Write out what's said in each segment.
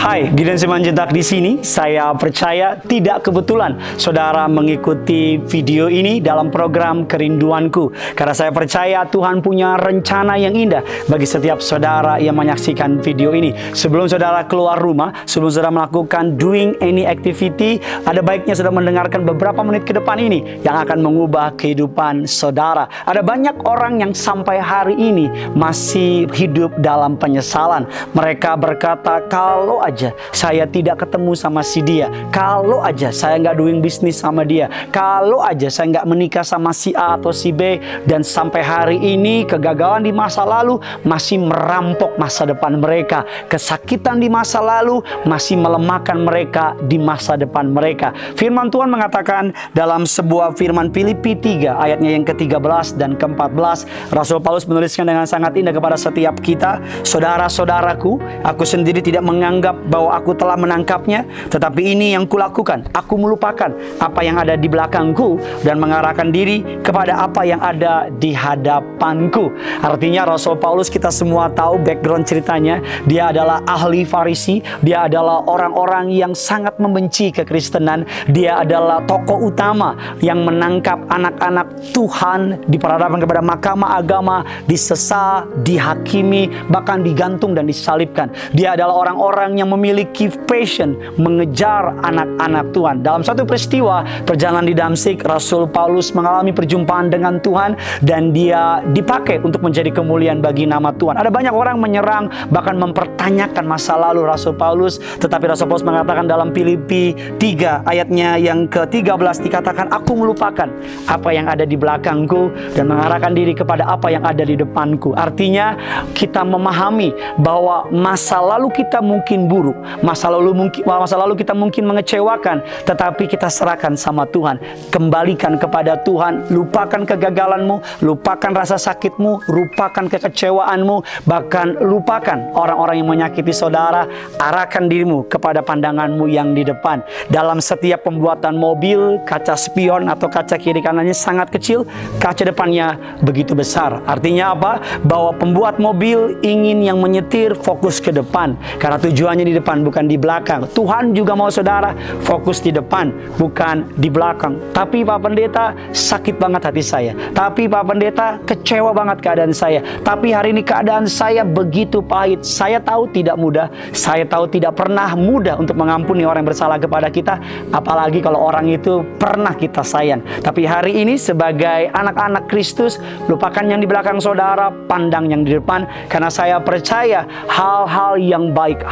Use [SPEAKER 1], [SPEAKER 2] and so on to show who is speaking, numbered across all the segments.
[SPEAKER 1] Hai, Gideon Simanjuntak di sini. Saya percaya tidak kebetulan saudara mengikuti video ini dalam program Kerinduanku. Karena saya percaya Tuhan punya rencana yang indah bagi setiap saudara yang menyaksikan video ini. Sebelum saudara keluar rumah, sebelum saudara melakukan doing any activity, ada baiknya saudara mendengarkan beberapa menit ke depan ini yang akan mengubah kehidupan saudara. Ada banyak orang yang sampai hari ini masih hidup dalam penyesalan. Mereka berkata, kalau aja saya tidak ketemu sama si dia, kalau aja saya nggak doing bisnis sama dia, kalau aja saya nggak menikah sama si A atau si B, dan sampai hari ini kegagalan di masa lalu masih merampok masa depan mereka, kesakitan di masa lalu masih melemahkan mereka di masa depan mereka. Firman Tuhan mengatakan dalam sebuah firman Filipi 3 ayatnya yang ke-13 dan ke-14, Rasul Paulus menuliskan dengan sangat indah kepada setiap kita, saudara-saudaraku, aku sendiri tidak menganggap bahwa aku telah menangkapnya, tetapi ini yang kulakukan. Aku melupakan apa yang ada di belakangku dan mengarahkan diri kepada apa yang ada di hadapanku. Artinya Rasul Paulus kita semua tahu background ceritanya, dia adalah ahli Farisi, dia adalah orang-orang yang sangat membenci kekristenan, dia adalah tokoh utama yang menangkap anak-anak Tuhan di peradaban kepada mahkamah agama, disesa, dihakimi, bahkan digantung dan disalibkan. Dia adalah orang-orang yang memiliki passion mengejar anak-anak Tuhan. Dalam satu peristiwa perjalanan di Damsik, Rasul Paulus mengalami perjumpaan dengan Tuhan dan dia dipakai untuk menjadi kemuliaan bagi nama Tuhan. Ada banyak orang menyerang bahkan mempertanyakan masa lalu Rasul Paulus, tetapi Rasul Paulus mengatakan dalam Filipi 3 ayatnya yang ke-13 dikatakan aku melupakan apa yang ada di belakangku dan mengarahkan diri kepada apa yang ada di depanku. Artinya kita memahami bahwa masa lalu kita mungkin buruk, masa lalu mungkin masa lalu kita mungkin mengecewakan, tetapi kita serahkan sama Tuhan. Kembalikan kepada Tuhan, lupakan kegagalanmu, lupakan rasa sakitmu, lupakan kekecewaanmu, bahkan lupakan orang-orang yang menyakiti saudara, arahkan dirimu kepada pandanganmu yang di depan. Dalam setiap pembuatan mobil, kaca spion atau kaca kiri kanannya sangat kecil, kaca depannya begitu besar. Artinya apa? Bahwa pembuat mobil ingin yang menyetir fokus ke depan karena tujuannya di depan bukan di belakang. Tuhan juga mau saudara fokus di depan bukan di belakang. Tapi Pak Pendeta sakit banget hati saya. Tapi Pak Pendeta kecewa banget keadaan saya. Tapi hari ini keadaan saya begitu pahit. Saya tahu tidak mudah. Saya tahu tidak pernah mudah untuk mengampuni orang yang bersalah kepada kita. Apalagi kalau orang itu pernah kita sayang. Tapi hari ini sebagai anak-anak Kristus, lupakan yang di belakang saudara, pandang yang di depan. Karena saya percaya hal-hal yang baik,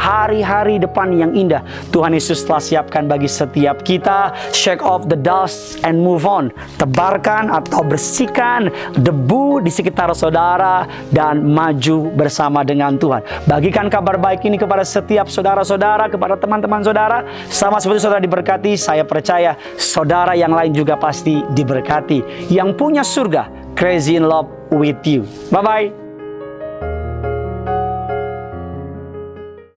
[SPEAKER 1] hari-hari depan yang indah, Tuhan Yesus telah siapkan bagi setiap kita. Shake off the dust and move on. Tebarkan atau bersihkan debu di sekitar saudara dan maju bersama dengan Tuhan. Bagikan kabar baik ini kepada setiap saudara-saudara, kepada teman-teman saudara. Sama seperti saudara diberkati, saya percaya saudara yang lain juga pasti diberkati. Yang punya surga, crazy in love with you. Bye-bye.